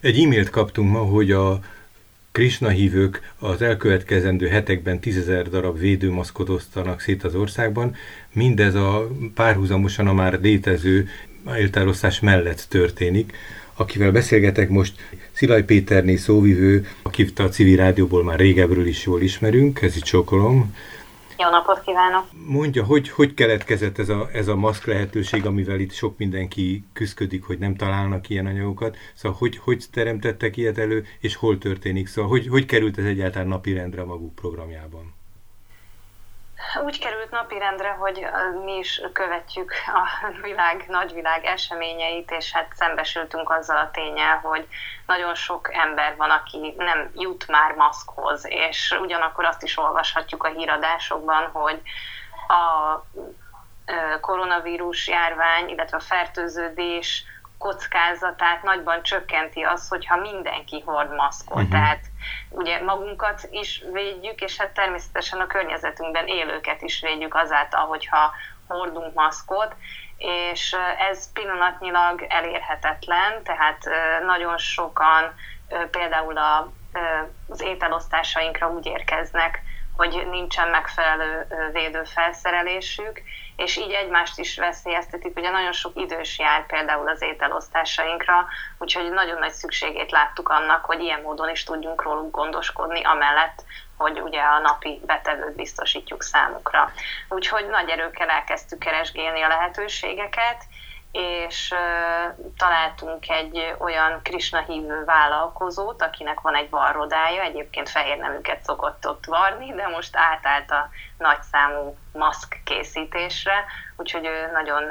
Egy e-mailt kaptunk ma, hogy a Krishna hívők az elkövetkezendő hetekben tízezer darab védőmaszkot osztanak szét az országban. Mindez a párhuzamosan a már létező eltárosztás mellett történik. Akivel beszélgetek most, Szilaj Péterné szóvivő, akit a civil rádióból már régebről is jól ismerünk, ez itt csókolom. Jó napot kívánok! Mondja, hogy, hogy keletkezett ez a, ez a maszk lehetőség, amivel itt sok mindenki küzdik, hogy nem találnak ilyen anyagokat. Szóval hogy, hogy teremtettek ilyet elő, és hol történik? Szóval hogy, hogy került ez egyáltalán napirendre a maguk programjában? Úgy került napirendre, hogy mi is követjük a világ, nagyvilág eseményeit, és hát szembesültünk azzal a tényel, hogy nagyon sok ember van, aki nem jut már maszkhoz, és ugyanakkor azt is olvashatjuk a híradásokban, hogy a koronavírus járvány, illetve a fertőződés kockázatát nagyban csökkenti az, hogyha mindenki hord maszkot. Uh-huh. Tehát ugye magunkat is védjük, és hát természetesen a környezetünkben élőket is védjük azáltal, hogyha hordunk maszkot, és ez pillanatnyilag elérhetetlen, tehát nagyon sokan például a, az ételosztásainkra úgy érkeznek, hogy nincsen megfelelő védőfelszerelésük, és így egymást is veszélyeztetik. Ugye nagyon sok idős jár például az ételosztásainkra, úgyhogy nagyon nagy szükségét láttuk annak, hogy ilyen módon is tudjunk róluk gondoskodni, amellett, hogy ugye a napi betevőt biztosítjuk számukra. Úgyhogy nagy erőkkel elkezdtük keresgélni a lehetőségeket, és találtunk egy olyan Krishna hívő vállalkozót, akinek van egy varrodája, egyébként fehér neműket szokott ott varni, de most átállt a nagyszámú maszk készítésre, úgyhogy ő nagyon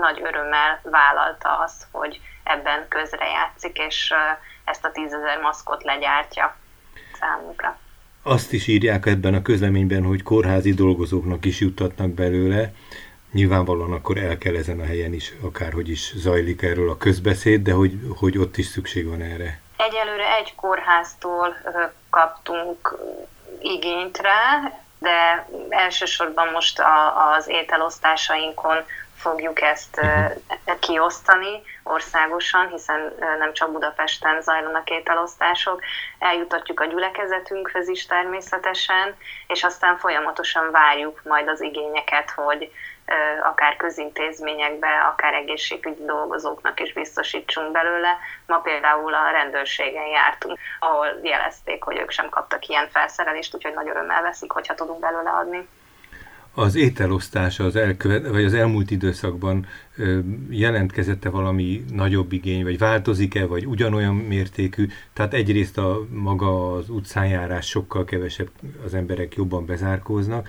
nagy örömmel vállalta azt, hogy ebben közrejátszik, és ezt a tízezer maszkot legyártja számunkra. Azt is írják ebben a közleményben, hogy kórházi dolgozóknak is juttatnak belőle, Nyilvánvalóan akkor el kell ezen a helyen is, akárhogy is zajlik erről a közbeszéd, de hogy, hogy ott is szükség van erre. Egyelőre egy kórháztól kaptunk igényt rá, de elsősorban most a, az ételosztásainkon fogjuk ezt uh-huh. kiosztani országosan, hiszen nem csak Budapesten zajlanak ételosztások, eljutatjuk a gyülekezetünkhöz is természetesen, és aztán folyamatosan várjuk majd az igényeket, hogy akár közintézményekbe, akár egészségügyi dolgozóknak is biztosítsunk belőle. Ma például a rendőrségen jártunk, ahol jelezték, hogy ők sem kaptak ilyen felszerelést, úgyhogy nagy örömmel veszik, hogyha tudunk belőle adni. Az ételosztása az, elkövet, vagy az elmúlt időszakban jelentkezette valami nagyobb igény, vagy változik-e, vagy ugyanolyan mértékű? Tehát egyrészt a maga az utcánjárás sokkal kevesebb, az emberek jobban bezárkóznak,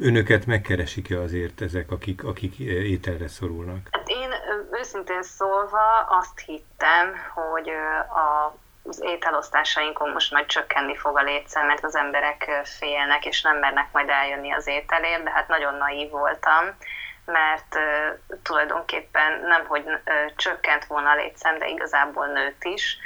Önöket megkeresik-e azért ezek, akik, akik ételre szorulnak? Hát én őszintén szólva azt hittem, hogy a az ételosztásainkon most majd csökkenni fog a létszám, mert az emberek félnek, és nem mernek majd eljönni az ételért, de hát nagyon naív voltam, mert uh, tulajdonképpen nem, hogy uh, csökkent volna a létszám, de igazából nőtt is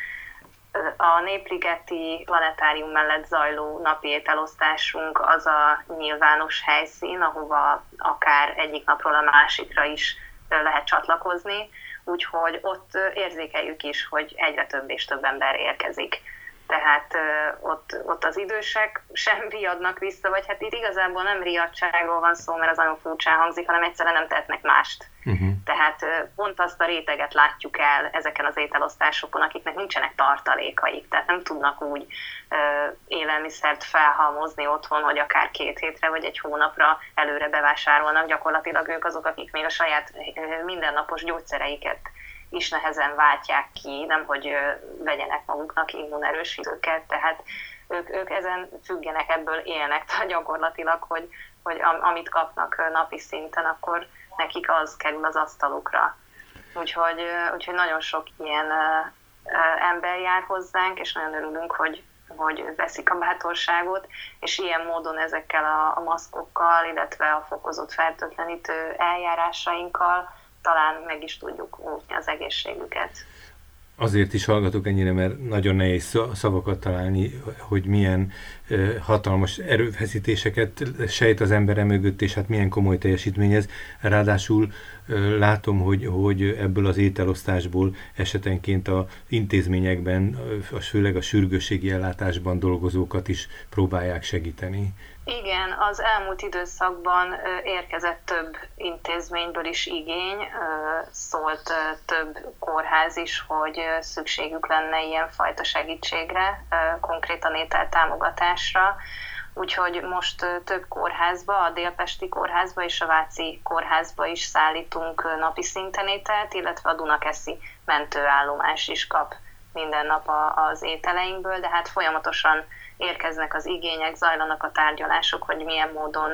a Népligeti Planetárium mellett zajló napi ételosztásunk az a nyilvános helyszín, ahova akár egyik napról a másikra is lehet csatlakozni, úgyhogy ott érzékeljük is, hogy egyre több és több ember érkezik tehát ott, ott az idősek sem riadnak vissza, vagy hát itt igazából nem riadságról van szó, mert az nagyon furcsán hangzik, hanem egyszerűen nem tehetnek mást. Uh-huh. Tehát pont azt a réteget látjuk el ezeken az ételosztásokon, akiknek nincsenek tartalékaik, tehát nem tudnak úgy élelmiszert felhalmozni otthon, hogy akár két hétre vagy egy hónapra előre bevásárolnak. Gyakorlatilag ők azok, akik még a saját mindennapos gyógyszereiket is nehezen váltják ki, nem hogy vegyenek maguknak immunerősítőket, tehát ők, ők ezen függenek, ebből élnek, tehát gyakorlatilag, hogy, hogy amit kapnak napi szinten, akkor nekik az kerül az asztalukra. Úgyhogy, úgyhogy nagyon sok ilyen ember jár hozzánk, és nagyon örülünk, hogy, hogy veszik a bátorságot, és ilyen módon ezekkel a, a maszkokkal, illetve a fokozott fertőtlenítő eljárásainkkal talán meg is tudjuk óvni az egészségüket. Azért is hallgatok ennyire, mert nagyon nehéz szavakat találni, hogy milyen hatalmas erőfeszítéseket sejt az embere mögött, és hát milyen komoly teljesítmény ez. Ráadásul látom, hogy, hogy ebből az ételosztásból esetenként a intézményekben, főleg a sürgősségi ellátásban dolgozókat is próbálják segíteni. Igen, az elmúlt időszakban érkezett több intézményből is igény, szólt több kórház is, hogy szükségük lenne ilyen fajta segítségre, konkrétan ételtámogatásra. Úgyhogy most több kórházba, a Délpesti kórházba és a Váci kórházba is szállítunk napi szinten ételt, illetve a Dunakeszi mentőállomás is kap minden nap az ételeinkből, de hát folyamatosan érkeznek az igények, zajlanak a tárgyalások, hogy milyen módon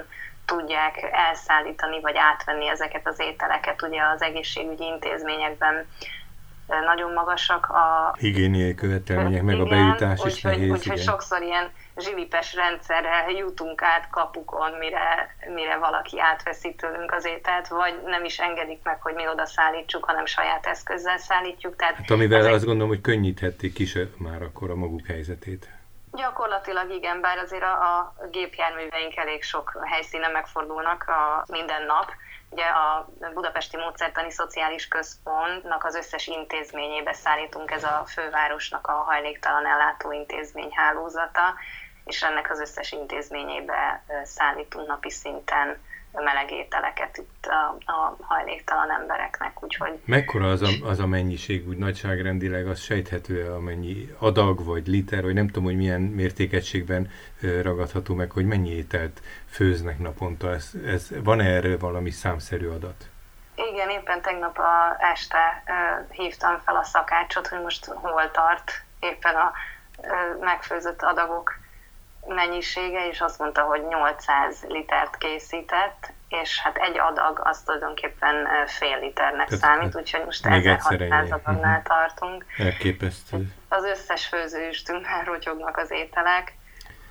tudják elszállítani vagy átvenni ezeket az ételeket. Ugye az egészségügyi intézményekben nagyon magasak a... Higiéniai követelmények, meg igen, a bejutás is nehéz. Úgyhogy sokszor ilyen zsilipes rendszerrel jutunk át kapukon, mire, mire valaki átveszi tőlünk az ételt, vagy nem is engedik meg, hogy mi oda szállítsuk, hanem saját eszközzel szállítjuk. Tehát hát amivel azt gondolom, hogy könnyíthették is már akkor a maguk helyzetét. Gyakorlatilag igen, bár azért a, a gépjárműveink elég sok helyszínen megfordulnak a minden nap. Ugye a Budapesti Módszertani Szociális Központnak az összes intézményébe szállítunk, ez a fővárosnak a hajléktalan ellátó intézmény hálózata, és ennek az összes intézményébe szállítunk napi szinten meleg ételeket itt a, a hajléktalan embereknek, úgyhogy... Mekkora az a, az a mennyiség, úgy nagyságrendileg, az sejthető-e amennyi adag, vagy liter, vagy nem tudom, hogy milyen mértékegységben ragadható meg, hogy mennyi ételt főznek naponta, ez, ez, van -e erre valami számszerű adat? Igen, éppen tegnap a este hívtam fel a szakácsot, hogy most hol tart éppen a megfőzött adagok mennyisége, és azt mondta, hogy 800 litert készített, és hát egy adag az tulajdonképpen fél liternek Tehát, számít, úgyhogy most 1600 adagnál mhm. tartunk. Elképesztő. Az összes főzőistünkben rotyognak az ételek,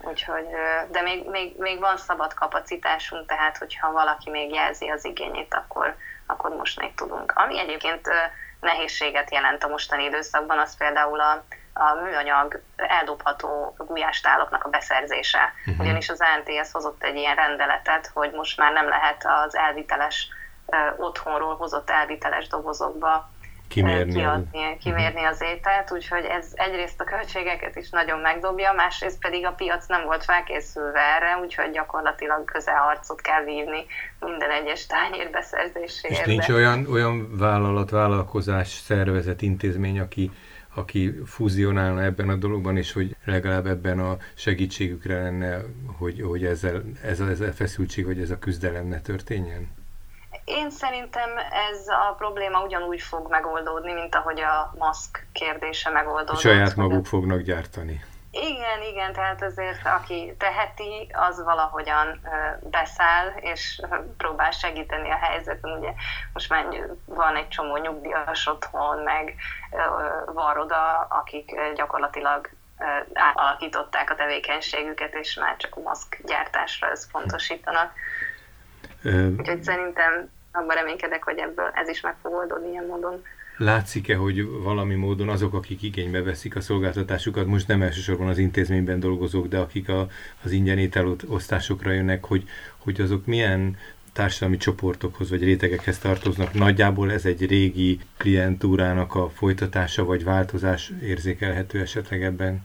úgyhogy, de még, még, még van szabad kapacitásunk, tehát hogyha valaki még jelzi az igényét, akkor, akkor most még tudunk. Ami egyébként nehézséget jelent a mostani időszakban, az például a, a műanyag eldobható gulyástáloknak a beszerzése. Uh-huh. Ugyanis az ANTS hozott egy ilyen rendeletet, hogy most már nem lehet az elviteles, otthonról hozott elviteles dobozokba kimérni, kiadni, kimérni uh-huh. az ételt, úgyhogy ez egyrészt a költségeket is nagyon megdobja, másrészt pedig a piac nem volt felkészülve erre, úgyhogy gyakorlatilag közelharcot kell vívni minden egyes tányér beszerzéséért. És nincs olyan, olyan vállalat, vállalkozás, szervezet, intézmény, aki aki fúzionálna ebben a dologban, és hogy legalább ebben a segítségükre lenne, hogy, hogy ezzel, ez, a, ez a feszültség, vagy ez a küzdelem ne történjen? Én szerintem ez a probléma ugyanúgy fog megoldódni, mint ahogy a maszk kérdése megoldódott. Saját maguk fognak gyártani. Igen, igen, tehát azért aki teheti, az valahogyan beszáll, és próbál segíteni a helyzeten. Ugye most már van egy csomó nyugdíjas otthon, meg van oda, akik gyakorlatilag átalakították a tevékenységüket, és már csak a maszk gyártásra összpontosítanak. Úgyhogy szerintem abban reménykedek, hogy ebből ez is meg fog oldódni ilyen módon. Látszik-e, hogy valami módon azok, akik igénybe veszik a szolgáltatásukat, most nem elsősorban az intézményben dolgozók, de akik a, az ingyen ételosztásokra jönnek, hogy, hogy azok milyen társadalmi csoportokhoz vagy rétegekhez tartoznak. Nagyjából ez egy régi klientúrának a folytatása vagy változás érzékelhető esetleg ebben?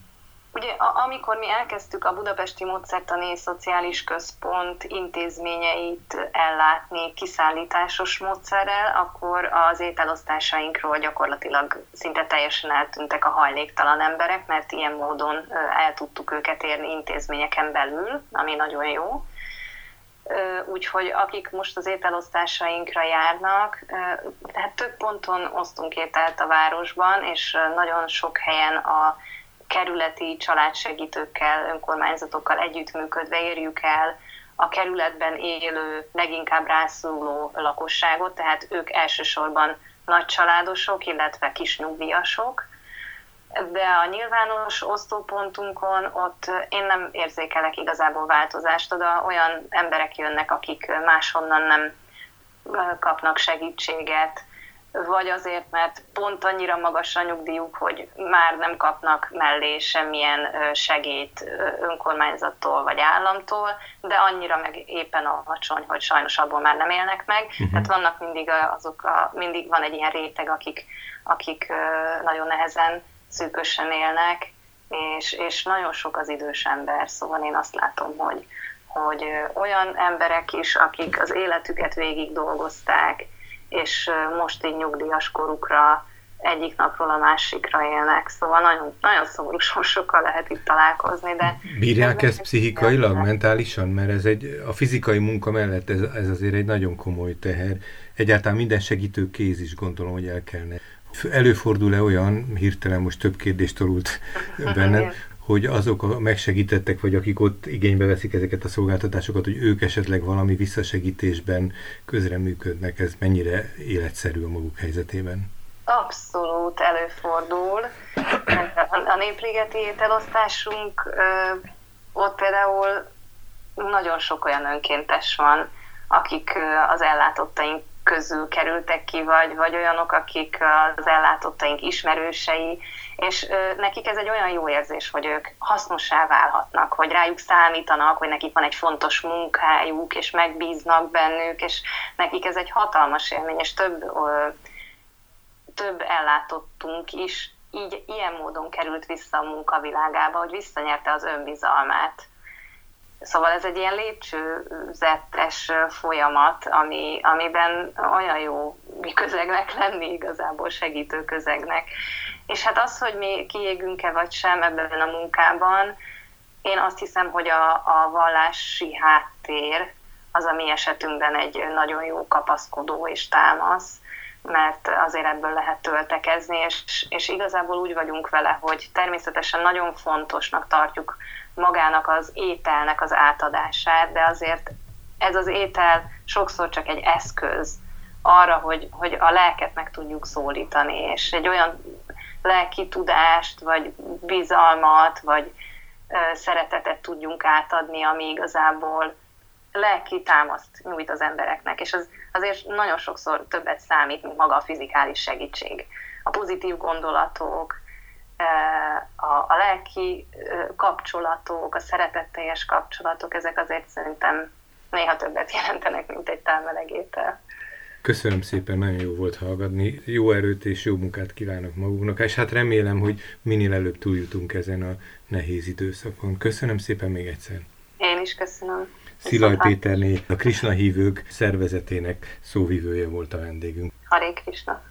Amikor mi elkezdtük a Budapesti Módszertani Szociális Központ intézményeit ellátni kiszállításos módszerrel, akkor az ételosztásainkról gyakorlatilag szinte teljesen eltűntek a hajléktalan emberek, mert ilyen módon el tudtuk őket érni intézményeken belül, ami nagyon jó. Úgyhogy akik most az ételosztásainkra járnak, tehát több ponton osztunk ételt a városban, és nagyon sok helyen a kerületi családsegítőkkel, önkormányzatokkal együttműködve érjük el a kerületben élő, leginkább rászóló lakosságot, tehát ők elsősorban nagy családosok, illetve kis nyugdíjasok, de a nyilvános osztópontunkon ott én nem érzékelek igazából változást, oda. Olyan emberek jönnek, akik máshonnan nem kapnak segítséget, vagy azért, mert pont annyira magas a nyugdíjuk, hogy már nem kapnak mellé semmilyen segít önkormányzattól vagy államtól, de annyira meg éppen alacsony, hogy sajnos abból már nem élnek meg. Uh-huh. Tehát vannak mindig azok, a, mindig van egy ilyen réteg, akik, akik nagyon nehezen, szűkösen élnek, és, és nagyon sok az idős ember, szóval én azt látom, hogy, hogy olyan emberek is, akik az életüket végig dolgozták, és most így nyugdíjas korukra egyik napról a másikra élnek, szóval nagyon, nagyon szomorú sorsokkal lehet itt találkozni, de... Bírják ezt pszichikailag, mentálisan? Mert ez egy, a fizikai munka mellett ez, ez azért egy nagyon komoly teher. Egyáltalán minden segítő kéz is gondolom, hogy el kellene. Előfordul-e olyan, hirtelen most több kérdést torult bennem, hogy azok a megsegítettek, vagy akik ott igénybe veszik ezeket a szolgáltatásokat, hogy ők esetleg valami visszasegítésben közreműködnek, ez mennyire életszerű a maguk helyzetében? Abszolút előfordul. A népligeti ételosztásunk ott például nagyon sok olyan önkéntes van, akik az ellátottaink közül kerültek ki, vagy, vagy olyanok, akik az ellátottaink ismerősei, és nekik ez egy olyan jó érzés, hogy ők hasznossá válhatnak, hogy rájuk számítanak, hogy nekik van egy fontos munkájuk, és megbíznak bennük, és nekik ez egy hatalmas élmény, és több, több ellátottunk is így ilyen módon került vissza a munkavilágába, hogy visszanyerte az önbizalmát. Szóval ez egy ilyen lépcsőzetes folyamat, ami, amiben olyan jó közegnek lenni igazából, segítő közegnek. És hát az, hogy mi kiégünk-e vagy sem ebben a munkában, én azt hiszem, hogy a, a vallási háttér az a mi esetünkben egy nagyon jó kapaszkodó és támasz, mert azért ebből lehet töltekezni, és, és igazából úgy vagyunk vele, hogy természetesen nagyon fontosnak tartjuk magának az ételnek az átadását, de azért ez az étel sokszor csak egy eszköz arra, hogy, hogy a lelket meg tudjuk szólítani, és egy olyan lelki tudást, vagy bizalmat, vagy szeretetet tudjunk átadni, ami igazából lelki támaszt nyújt az embereknek, és az azért nagyon sokszor többet számít, mint maga a fizikális segítség. A pozitív gondolatok, a, a lelki kapcsolatok, a szeretetteljes kapcsolatok, ezek azért szerintem néha többet jelentenek, mint egy támelegétel. Köszönöm szépen, nagyon jó volt hallgatni. Jó erőt és jó munkát kívánok magunknak, és hát remélem, hogy minél előbb túljutunk ezen a nehéz időszakon. Köszönöm szépen még egyszer. Én is köszönöm. Szilaj Péterné, a Krisna hívők szervezetének szóvivője volt a vendégünk. Haré Krisna.